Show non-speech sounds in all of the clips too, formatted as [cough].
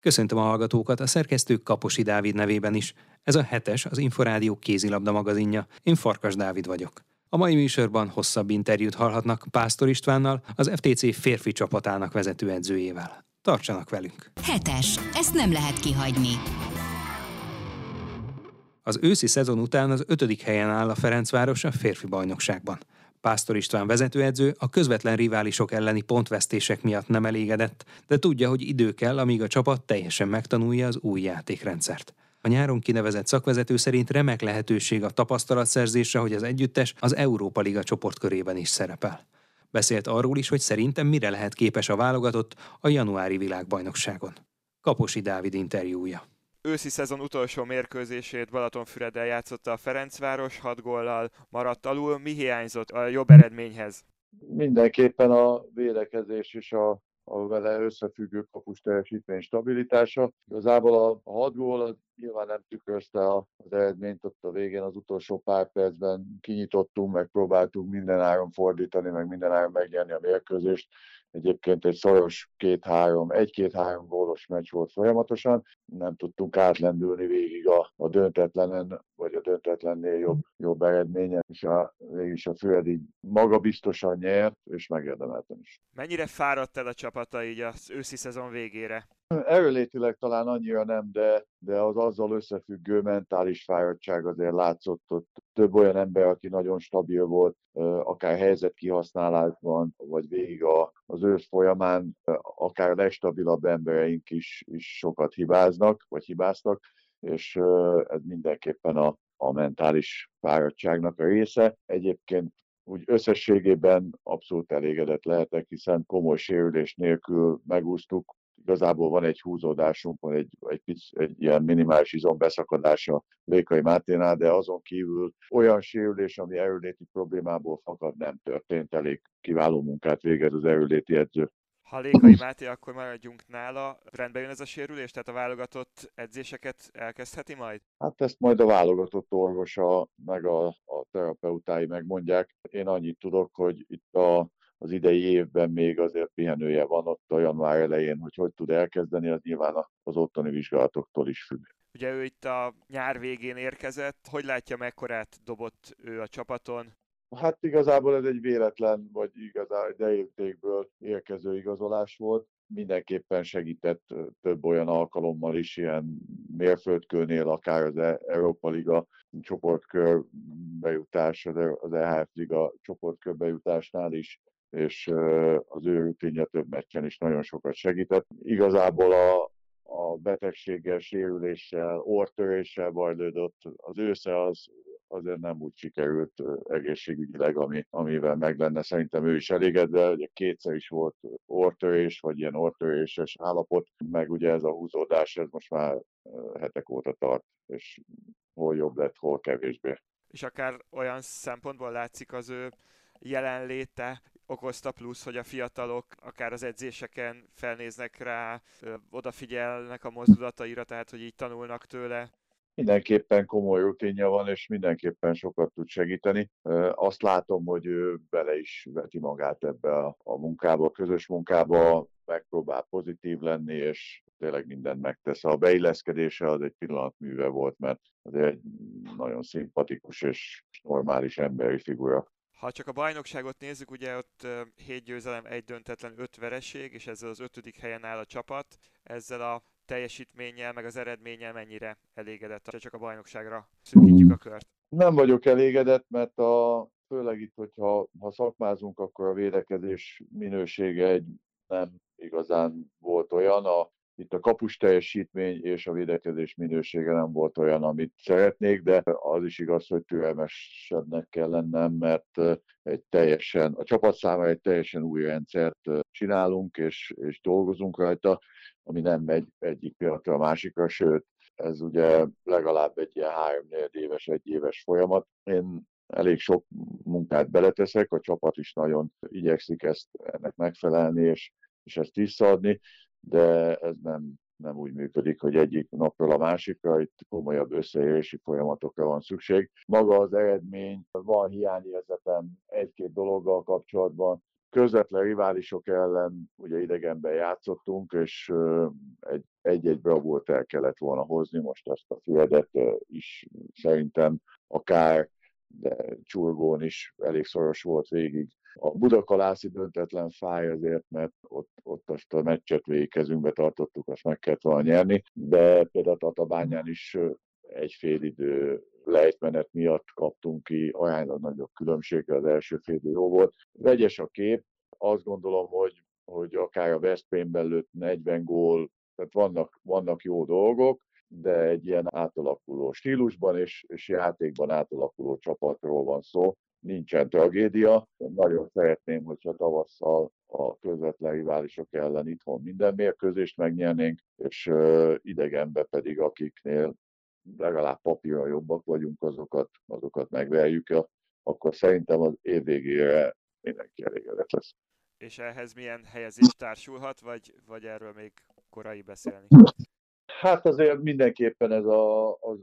Köszöntöm a hallgatókat a szerkesztő Kaposi Dávid nevében is. Ez a hetes, az Inforádió kézilabda magazinja. Én Farkas Dávid vagyok. A mai műsorban hosszabb interjút hallhatnak Pásztor Istvánnal, az FTC férfi csapatának vezetőedzőjével. Tartsanak velünk! Hetes. Ezt nem lehet kihagyni. Az őszi szezon után az ötödik helyen áll a Ferencváros a férfi bajnokságban. Pásztor István vezetőedző a közvetlen riválisok elleni pontvesztések miatt nem elégedett, de tudja, hogy idő kell, amíg a csapat teljesen megtanulja az új játékrendszert. A nyáron kinevezett szakvezető szerint remek lehetőség a tapasztalatszerzésre, hogy az együttes az Európa Liga csoportkörében is szerepel. Beszélt arról is, hogy szerintem mire lehet képes a válogatott a januári világbajnokságon. Kaposi Dávid interjúja őszi szezon utolsó mérkőzését Balatonfüreden játszotta a Ferencváros, 6 góllal maradt alul. Mi hiányzott a jobb eredményhez? Mindenképpen a védekezés és a, a vele összefüggő kapus teljesítmény stabilitása. Igazából a 6 gól nyilván nem tükrözte az eredményt, ott a végén az utolsó pár percben kinyitottunk, megpróbáltunk minden áron fordítani, meg minden áron megnyerni a mérkőzést Egyébként egy szoros két-három, egy-két-három gólos meccs volt folyamatosan, nem tudtunk átlendülni végig a, a döntetlenen, vagy a döntetlennél jobb, jobb eredménye, és a, végig a Füredi magabiztosan nyert, és megérdemelten is. Mennyire fáradt el a csapata így az őszi szezon végére? Erőlétileg talán annyira nem, de, de az azzal összefüggő mentális fáradtság azért látszott ott. Több olyan ember, aki nagyon stabil volt, akár helyzet kihasználásban, vagy végig a, az ősz folyamán, akár legstabilabb embereink is, is sokat hibáznak, vagy hibáztak, és ez mindenképpen a, a mentális fáradtságnak a része. Egyébként úgy összességében abszolút elégedett lehetek, hiszen komoly sérülés nélkül megúsztuk igazából van egy húzódásunk, van egy, egy, pic, egy ilyen minimális izombeszakadása Lékai Máténál, de azon kívül olyan sérülés, ami erőléti problémából fakad, nem történt. Elég kiváló munkát végez az erőléti edző. Ha Lékai Máté, akkor maradjunk nála. Rendben jön ez a sérülés? Tehát a válogatott edzéseket elkezdheti majd? Hát ezt majd a válogatott orvosa, meg a, a terapeutái megmondják. Én annyit tudok, hogy itt a az idei évben még azért pihenője van ott a január elején, hogy hogy tud elkezdeni, az nyilván az ottani vizsgálatoktól is függ. Ugye ő itt a nyár végén érkezett, hogy látja, mekkorát dobott ő a csapaton? Hát igazából ez egy véletlen, vagy igazán deértékből érkező igazolás volt. Mindenképpen segített több olyan alkalommal is, ilyen mérföldkőnél, akár az e- Európa Liga csoportkör bejutás, az EHF Liga csoportkör bejutásnál is és az ő rutinja több meccsen is nagyon sokat segített. Igazából a, a betegséggel, sérüléssel, ortöréssel bajlódott. Az ősze az azért nem úgy sikerült egészségügyileg, ami, amivel meg lenne. Szerintem ő is elégedve, ugye kétszer is volt ortörés, vagy ilyen ortöréses állapot, meg ugye ez a húzódás, ez most már hetek óta tart, és hol jobb lett, hol kevésbé. És akár olyan szempontból látszik az ő jelenléte okozta plusz, hogy a fiatalok akár az edzéseken felnéznek rá, odafigyelnek a mozdulataira, tehát hogy így tanulnak tőle. Mindenképpen komoly rutinja van, és mindenképpen sokat tud segíteni. Azt látom, hogy ő bele is veti magát ebbe a, munkába, a közös munkába, megpróbál pozitív lenni, és tényleg mindent megtesz. A beilleszkedése az egy pillanatműve volt, mert azért egy nagyon szimpatikus és normális emberi figura. Ha csak a bajnokságot nézzük, ugye ott 7 győzelem, egy döntetlen, 5 vereség, és ezzel az ötödik helyen áll a csapat. Ezzel a teljesítménnyel, meg az eredménnyel mennyire elégedett, ha csak a bajnokságra szűkítjük a kört? Nem vagyok elégedett, mert a, főleg itt, hogyha ha szakmázunk, akkor a védekezés minősége egy nem igazán volt olyan. A itt a kapus teljesítmény és a védekezés minősége nem volt olyan, amit szeretnék, de az is igaz, hogy türelmesebbnek kell lennem, mert egy teljesen, a csapat számára egy teljesen új rendszert csinálunk, és, és dolgozunk rajta, ami nem megy egyik pillanatra a másikra, sőt, ez ugye legalább egy ilyen három éves, egy éves folyamat. Én elég sok munkát beleteszek, a csapat is nagyon igyekszik ezt ennek megfelelni, és, és ezt visszaadni, de ez nem, nem úgy működik, hogy egyik napról a másikra, itt komolyabb összeérési folyamatokra van szükség. Maga az eredmény, van hiányérzetem egy-két dologgal kapcsolatban, közvetlen riválisok ellen ugye idegenben játszottunk, és egy-egy bravúrt el kellett volna hozni, most ezt a Füredet is szerintem akár, de Csurgón is elég szoros volt végig. A Budakalászi döntetlen fáj azért, mert ott, ott azt a meccset végig kezünkbe tartottuk, azt meg kellett volna nyerni, de például Tatabányán is egy fél idő lejtmenet miatt kaptunk ki aránylag nagyobb különbséggel, az első fél idő jó volt. Vegyes a kép, azt gondolom, hogy, hogy akár a Veszprémben lőtt 40 gól, tehát vannak, vannak jó dolgok, de egy ilyen átalakuló stílusban és, és játékban átalakuló csapatról van szó. Nincsen tragédia. Nagyon szeretném, hogyha tavasszal a közvetlen riválisok ellen itthon minden mérkőzést megnyernénk, és idegenbe pedig akiknél legalább papíron jobbak vagyunk, azokat, azokat megverjük, akkor szerintem az év végére mindenki elégedett lesz. És ehhez milyen helyezés társulhat, vagy, vagy erről még korai beszélni? Hát azért mindenképpen ez a, az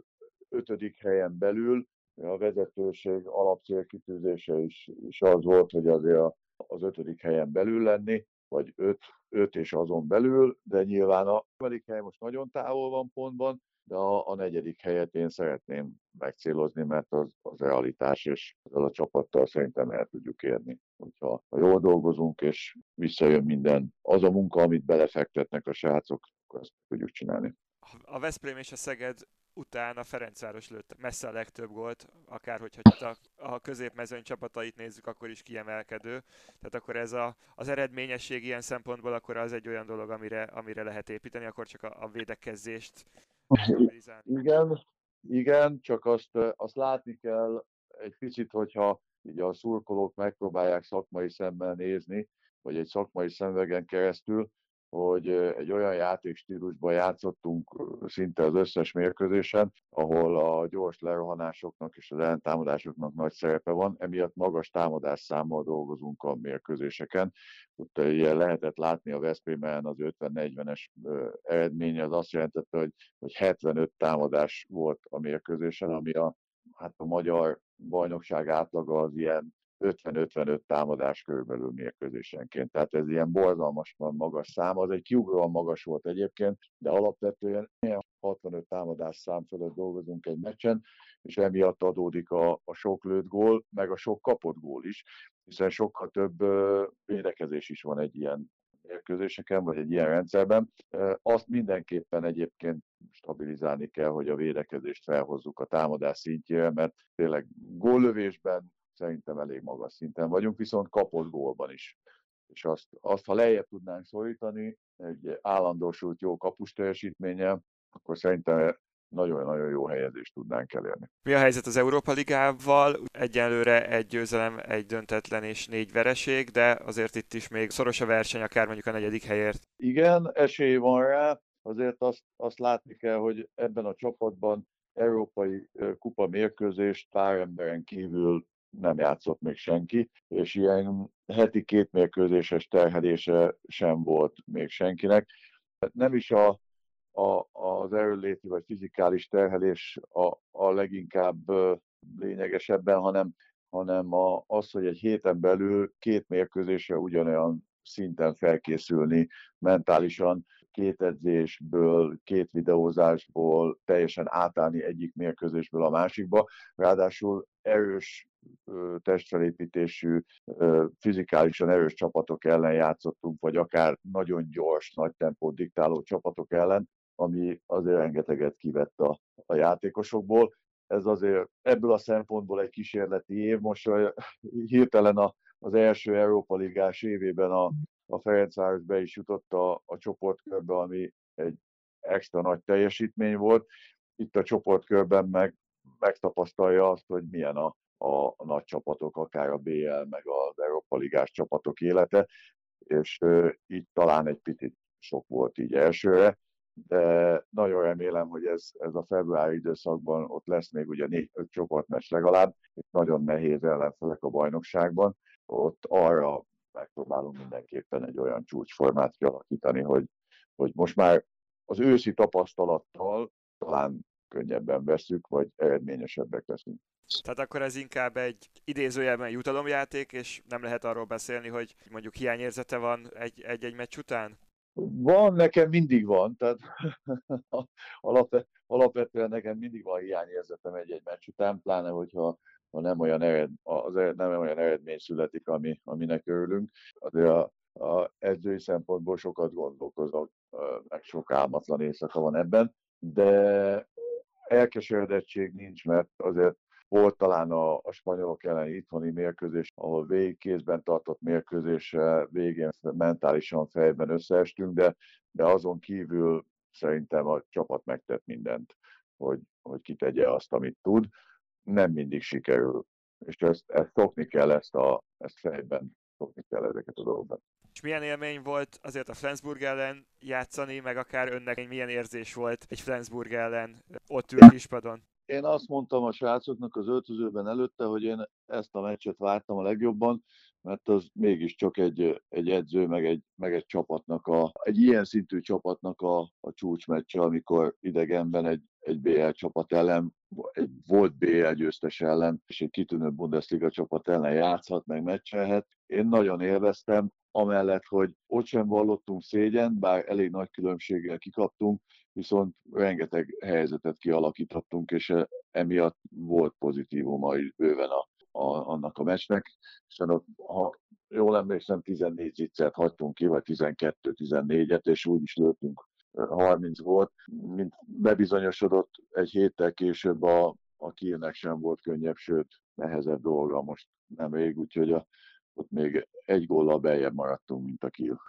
ötödik helyen belül, a vezetőség alapcélkitűzése is, is az volt, hogy azért az ötödik helyen belül lenni, vagy öt, öt és azon belül, de nyilván a harmadik hely most nagyon távol van pontban, de a, a negyedik helyet én szeretném megcélozni, mert az, az realitás, és ezzel a csapattal szerintem el tudjuk érni. Hogyha ha jól dolgozunk, és visszajön minden, az a munka, amit belefektetnek a srácok, akkor ezt tudjuk csinálni. A Veszprém és a Szeged után a Ferencváros lőtt messze a legtöbb gólt, akár hogyha a, a középmezőny csapatait nézzük, akkor is kiemelkedő. Tehát akkor ez a, az eredményesség ilyen szempontból akkor az egy olyan dolog, amire, amire lehet építeni, akkor csak a, a védekezést igen, igen, csak azt, azt látni kell egy picit, hogyha így a szurkolók megpróbálják szakmai szemmel nézni, vagy egy szakmai szemvegen keresztül, hogy egy olyan játékstílusban játszottunk szinte az összes mérkőzésen, ahol a gyors lerohanásoknak és az ellentámadásoknak nagy szerepe van, emiatt magas támadás számmal dolgozunk a mérkőzéseken. Ott ilyen lehetett látni a Veszprémen az 50-40-es eredménye, az azt jelentette, hogy, hogy 75 támadás volt a mérkőzésen, ami a, hát a magyar bajnokság átlaga az ilyen 50-55 támadás körülbelül mérkőzésenként. Tehát ez ilyen borzalmasan magas szám, az egy kiugróan magas volt egyébként, de alapvetően 65 támadás szám fölött dolgozunk egy meccsen, és emiatt adódik a, a sok lőtt gól, meg a sok kapott gól is, hiszen sokkal több védekezés is van egy ilyen mérkőzéseken, vagy egy ilyen rendszerben. Azt mindenképpen egyébként stabilizálni kell, hogy a védekezést felhozzuk a támadás szintjére, mert tényleg góllövésben szerintem elég magas szinten vagyunk, viszont kapott gólban is. És azt, azt ha lejjebb tudnánk szorítani, egy állandósult jó kapus teljesítménye, akkor szerintem nagyon-nagyon jó helyezést tudnánk elérni. Mi a helyzet az Európa Ligával? Egyelőre egy győzelem, egy döntetlen és négy vereség, de azért itt is még szoros a verseny, akár mondjuk a negyedik helyért. Igen, esély van rá. Azért azt, azt látni kell, hogy ebben a csapatban európai kupa mérkőzést pár emberen kívül nem játszott még senki, és ilyen heti két mérkőzéses terhelése sem volt még senkinek. Nem is a, a, az erőléti vagy fizikális terhelés a, a leginkább lényegesebben, hanem, hanem a, az, hogy egy héten belül két mérkőzésre ugyanolyan szinten felkészülni mentálisan, két edzésből, két videózásból teljesen átállni egyik mérkőzésből a másikba. Ráadásul erős testfelépítésű, fizikálisan erős csapatok ellen játszottunk, vagy akár nagyon gyors, nagy tempót diktáló csapatok ellen, ami azért rengeteget kivett a, a játékosokból. Ez azért ebből a szempontból egy kísérleti év. Most hirtelen a, az első Európa Ligás évében a, a Ferencváros be is jutott a, a csoportkörbe, ami egy extra nagy teljesítmény volt. Itt a csoportkörben meg megtapasztalja azt, hogy milyen a, a, nagy csapatok, akár a BL, meg az Európa Ligás csapatok élete, és így talán egy picit sok volt így elsőre, de nagyon remélem, hogy ez, ez a februári időszakban ott lesz még ugye négy-öt csoportmes legalább, és nagyon nehéz ellenfelek a bajnokságban, ott arra megpróbálunk mindenképpen egy olyan csúcsformát kialakítani, hogy, hogy most már az őszi tapasztalattal talán könnyebben veszük, vagy eredményesebbek leszünk. Tehát akkor ez inkább egy idézőjelben jutalomjáték, és nem lehet arról beszélni, hogy mondjuk hiányérzete van egy-egy meccs után? Van, nekem mindig van, tehát [laughs] alapvetően nekem mindig van hiányérzetem egy-egy meccs után, pláne hogyha ha nem olyan, ered, az nem olyan eredmény születik, ami, aminek örülünk. Azért a, a edzői szempontból sokat gondolkozok, meg sok álmatlan éjszaka van ebben, de elkeseredettség nincs, mert azért volt talán a, a spanyolok elleni itthoni mérkőzés, ahol végig kézben tartott mérkőzés, végén mentálisan fejben összeestünk, de, de azon kívül szerintem a csapat megtett mindent, hogy, hogy kitegye azt, amit tud. Nem mindig sikerül, és ezt, ezt szokni kell, ezt, a, ezt fejben szokni kell ezeket a dolgokat. És milyen élmény volt azért a Flensburg ellen játszani, meg akár önnek milyen érzés volt egy Flensburg ellen ott ül kispadon? Én azt mondtam a srácoknak az öltözőben előtte, hogy én ezt a meccset vártam a legjobban, mert az mégiscsak egy, egy edző, meg egy, meg egy csapatnak, a, egy ilyen szintű csapatnak a, a csúcsmeccse, amikor idegenben egy, egy BL csapat ellen, egy volt BL győztes ellen, és egy kitűnő Bundesliga csapat ellen játszhat, meg meccselhet. Én nagyon élveztem, amellett, hogy ott sem vallottunk szégyen, bár elég nagy különbséggel kikaptunk, viszont rengeteg helyzetet kialakítottunk, és eh, emiatt volt pozitívuma is bőven a, a, annak a meccsnek, és ha jól emlékszem, 14 ziccert hagytunk ki, vagy 12-14-et, és úgy is lőttünk 30 eh, volt, mint bebizonyosodott egy héttel később a, a Kielnek sem volt könnyebb, sőt nehezebb dolga most nem rég, úgyhogy a, ott még egy góllal beljebb maradtunk, mint a Kiel.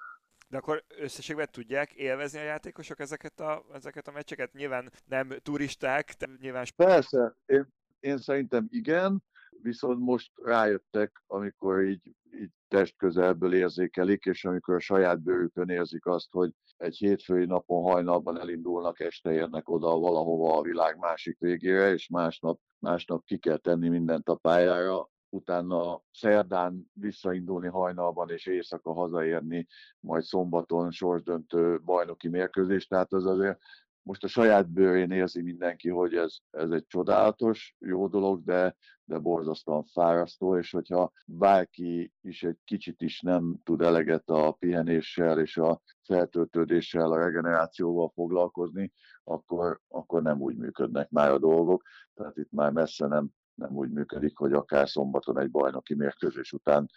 De akkor összességben tudják élvezni a játékosok ezeket a, ezeket a meccseket? Nyilván nem turisták, de nyilván... Persze, én, én szerintem igen, viszont most rájöttek, amikor így, így test közelből érzékelik, és amikor a saját bőrükön érzik azt, hogy egy hétfői napon hajnalban elindulnak, este érnek oda valahova a világ másik végére, és másnap, másnap ki kell tenni mindent a pályára, utána szerdán visszaindulni hajnalban és éjszaka hazaérni, majd szombaton sorsdöntő bajnoki mérkőzés. Tehát az azért most a saját bőrén érzi mindenki, hogy ez, ez egy csodálatos, jó dolog, de, de borzasztóan fárasztó, és hogyha bárki is egy kicsit is nem tud eleget a pihenéssel és a feltöltődéssel, a regenerációval foglalkozni, akkor, akkor nem úgy működnek már a dolgok. Tehát itt már messze nem nem úgy működik, hogy akár szombaton egy bajnoki mérkőzés után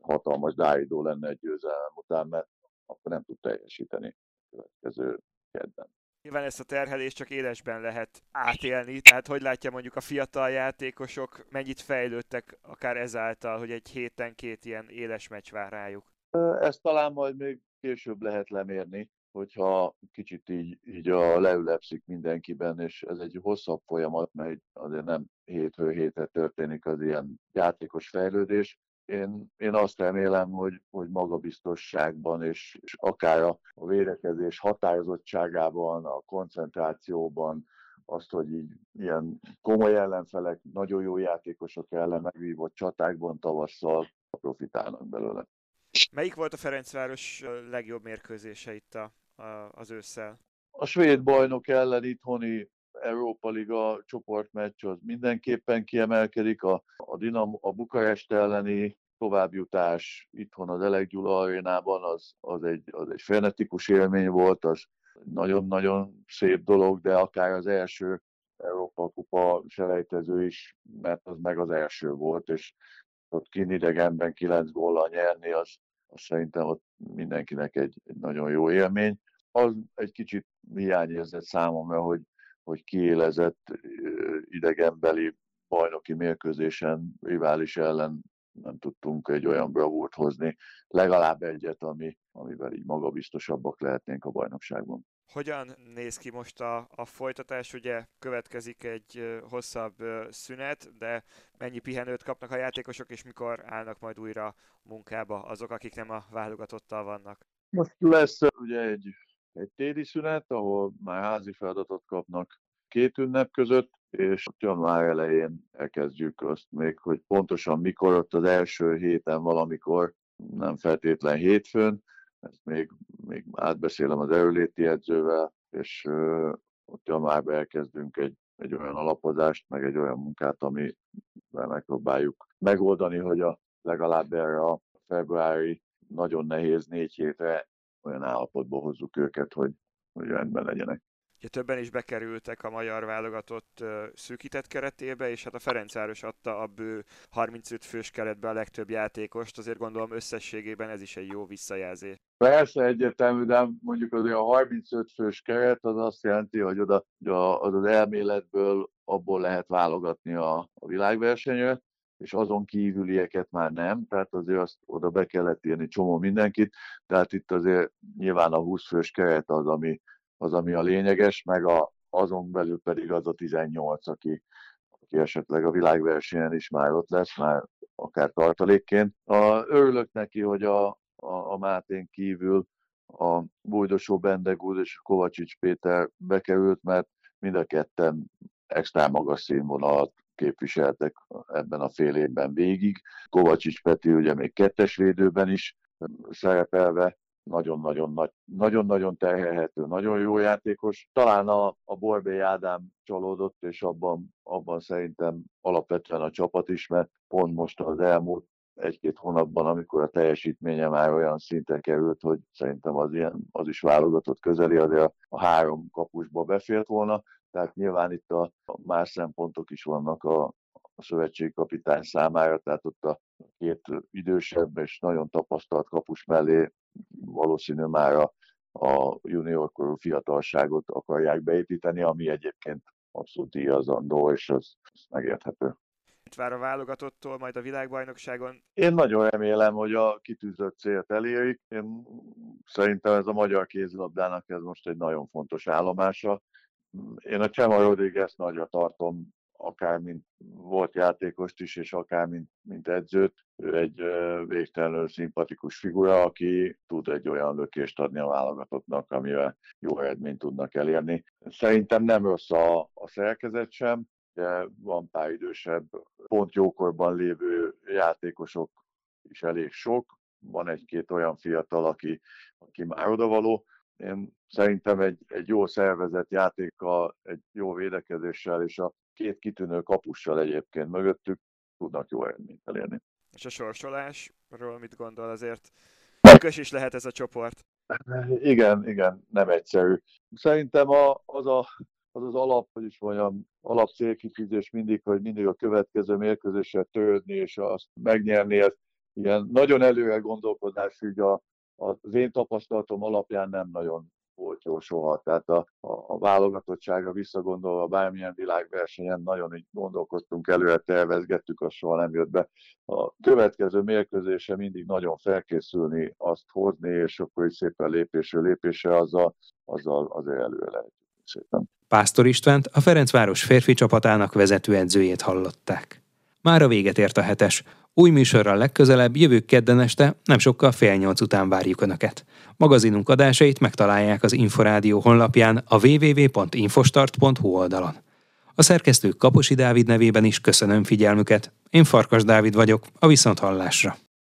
hatalmas dáidó lenne egy győzelem után, mert akkor nem tud teljesíteni a következő kedden. Nyilván ezt a terhelést csak élesben lehet átélni, tehát hogy látja mondjuk a fiatal játékosok, mennyit fejlődtek akár ezáltal, hogy egy héten két ilyen éles meccs vár rájuk? Ezt talán majd még később lehet lemérni, hogyha kicsit így, így a leülepszik mindenkiben, és ez egy hosszabb folyamat, mert azért nem hétről hétre történik az ilyen játékos fejlődés. Én, én azt remélem, hogy, hogy magabiztosságban és, és akár a, a védekezés határozottságában, a koncentrációban, azt, hogy így ilyen komoly ellenfelek, nagyon jó játékosok ellen megvívott csatákban tavasszal profitálnak belőle. Melyik volt a Ferencváros legjobb mérkőzése itt a, az ősszel? A svéd bajnok ellen itthoni Európa Liga csoportmeccs az mindenképpen kiemelkedik. A, a, Dinamo, a Bukarest elleni továbbjutás itthon az Elek Gyula arénában az, az, egy, az egy frenetikus élmény volt, az nagyon-nagyon szép dolog, de akár az első Európa Kupa selejtező is, mert az meg az első volt, és ott kinidegenben kilenc góllal nyerni, az, az szerintem ott mindenkinek egy, egy nagyon jó élmény. Az egy kicsit hiányérzett számomra, hogy, hogy kiélezett idegenbeli bajnoki mérkőzésen rivális ellen nem tudtunk egy olyan bravúrt hozni, legalább egyet, ami, amivel így magabiztosabbak lehetnénk a bajnokságban. Hogyan néz ki most a, a folytatás? Ugye következik egy hosszabb szünet, de mennyi pihenőt kapnak a játékosok, és mikor állnak majd újra munkába azok, akik nem a válogatottal vannak? Most lesz ugye egy, egy téli szünet, ahol már házi feladatot kapnak két ünnep között, és január elején elkezdjük azt még, hogy pontosan mikor, ott az első héten valamikor, nem feltétlen hétfőn, ezt még, még átbeszélem az erőléti edzővel, és ott januárban elkezdünk egy, egy olyan alapozást, meg egy olyan munkát, amivel megpróbáljuk megoldani, hogy a, legalább erre a februári nagyon nehéz négy hétre olyan állapotba hozzuk őket, hogy, hogy rendben legyenek. Ugye többen is bekerültek a magyar válogatott szűkített keretébe, és hát a Ferencváros adta a bő 35 fős keretbe a legtöbb játékost, azért gondolom összességében ez is egy jó visszajelzés. Persze egyértelmű, de mondjuk az a 35 fős keret az azt jelenti, hogy oda az, az elméletből abból lehet válogatni a, a világversenyre, és azon kívülieket már nem, tehát azért azt oda be kellett írni csomó mindenkit, tehát itt azért nyilván a 20 fős keret az, ami, az, ami a lényeges, meg a, azon belül pedig az a 18, aki, aki esetleg a világversenyen is már ott lesz, már akár tartalékként. A, örülök neki, hogy a, a, a Mátén kívül a Bújdosó Bendegúz és Kovacsics Péter bekerült, mert mind a ketten extra magas színvonalat képviseltek ebben a fél évben végig. Kovacsics Peti ugye még kettes védőben is szerepelve, nagyon-nagyon nagy, nagyon-nagyon terhelhető, nagyon jó játékos. Talán a, a Borbé Ádám csalódott, és abban, abban szerintem alapvetően a csapat is, mert pont most az elmúlt egy-két hónapban, amikor a teljesítménye már olyan szinten került, hogy szerintem az, ilyen, az is válogatott közeli, azért a, a három kapusba befért volna, tehát nyilván itt a, a más szempontok is vannak a, a szövetségi kapitány számára, tehát ott a két idősebb és nagyon tapasztalt kapus mellé valószínű már a, a juniorkorú fiatalságot akarják beépíteni, ami egyébként abszolút díjazandó, és az, az megérthető. Mit vár a válogatottól majd a világbajnokságon? Én nagyon remélem, hogy a kitűzött célt elérik. Én szerintem ez a magyar kézilabdának ez most egy nagyon fontos állomása. Én a Csema Rodriguez nagyra tartom akár mint volt játékost is, és akár mint, mint edzőt. Ő egy végtelenül szimpatikus figura, aki tud egy olyan lökést adni a válogatottnak, amivel jó eredményt tudnak elérni. Szerintem nem rossz a, a szerkezet sem, de van pár idősebb, pont jókorban lévő játékosok is elég sok. Van egy-két olyan fiatal, aki, aki már odavaló. Én szerintem egy, egy jó szervezett játékkal, egy jó védekezéssel és a két kitűnő kapussal egyébként mögöttük tudnak jó eredményt elérni. És a sorsolásról mit gondol azért? Kös is lehet ez a csoport. [laughs] Igen, igen, nem egyszerű. Szerintem a, az, a, az az alap, hogy is mondjam, alap célkitűzés mindig, hogy mindig a következő mérkőzésre törődni és azt megnyerni, ez ilyen nagyon előre gondolkodás, hogy a, az én tapasztalatom alapján nem nagyon volt jó soha. Tehát a, a, a válogatottságra visszagondolva bármilyen világversenyen nagyon így gondolkodtunk előre, tervezgettük, az soha nem jött be. A következő mérkőzése mindig nagyon felkészülni, azt hozni, és akkor így szépen lépésről lépésre azzal, azzal azért előre lehet szépen. Pásztor Istvánt a Ferencváros férfi csapatának vezetőedzőjét hallották. Már a véget ért a hetes. Új műsorral legközelebb jövő kedden este, nem sokkal fél nyolc után várjuk Önöket. Magazinunk adásait megtalálják az Inforádió honlapján a www.infostart.hu oldalon. A szerkesztő Kaposi Dávid nevében is köszönöm figyelmüket. Én Farkas Dávid vagyok, a Viszonthallásra.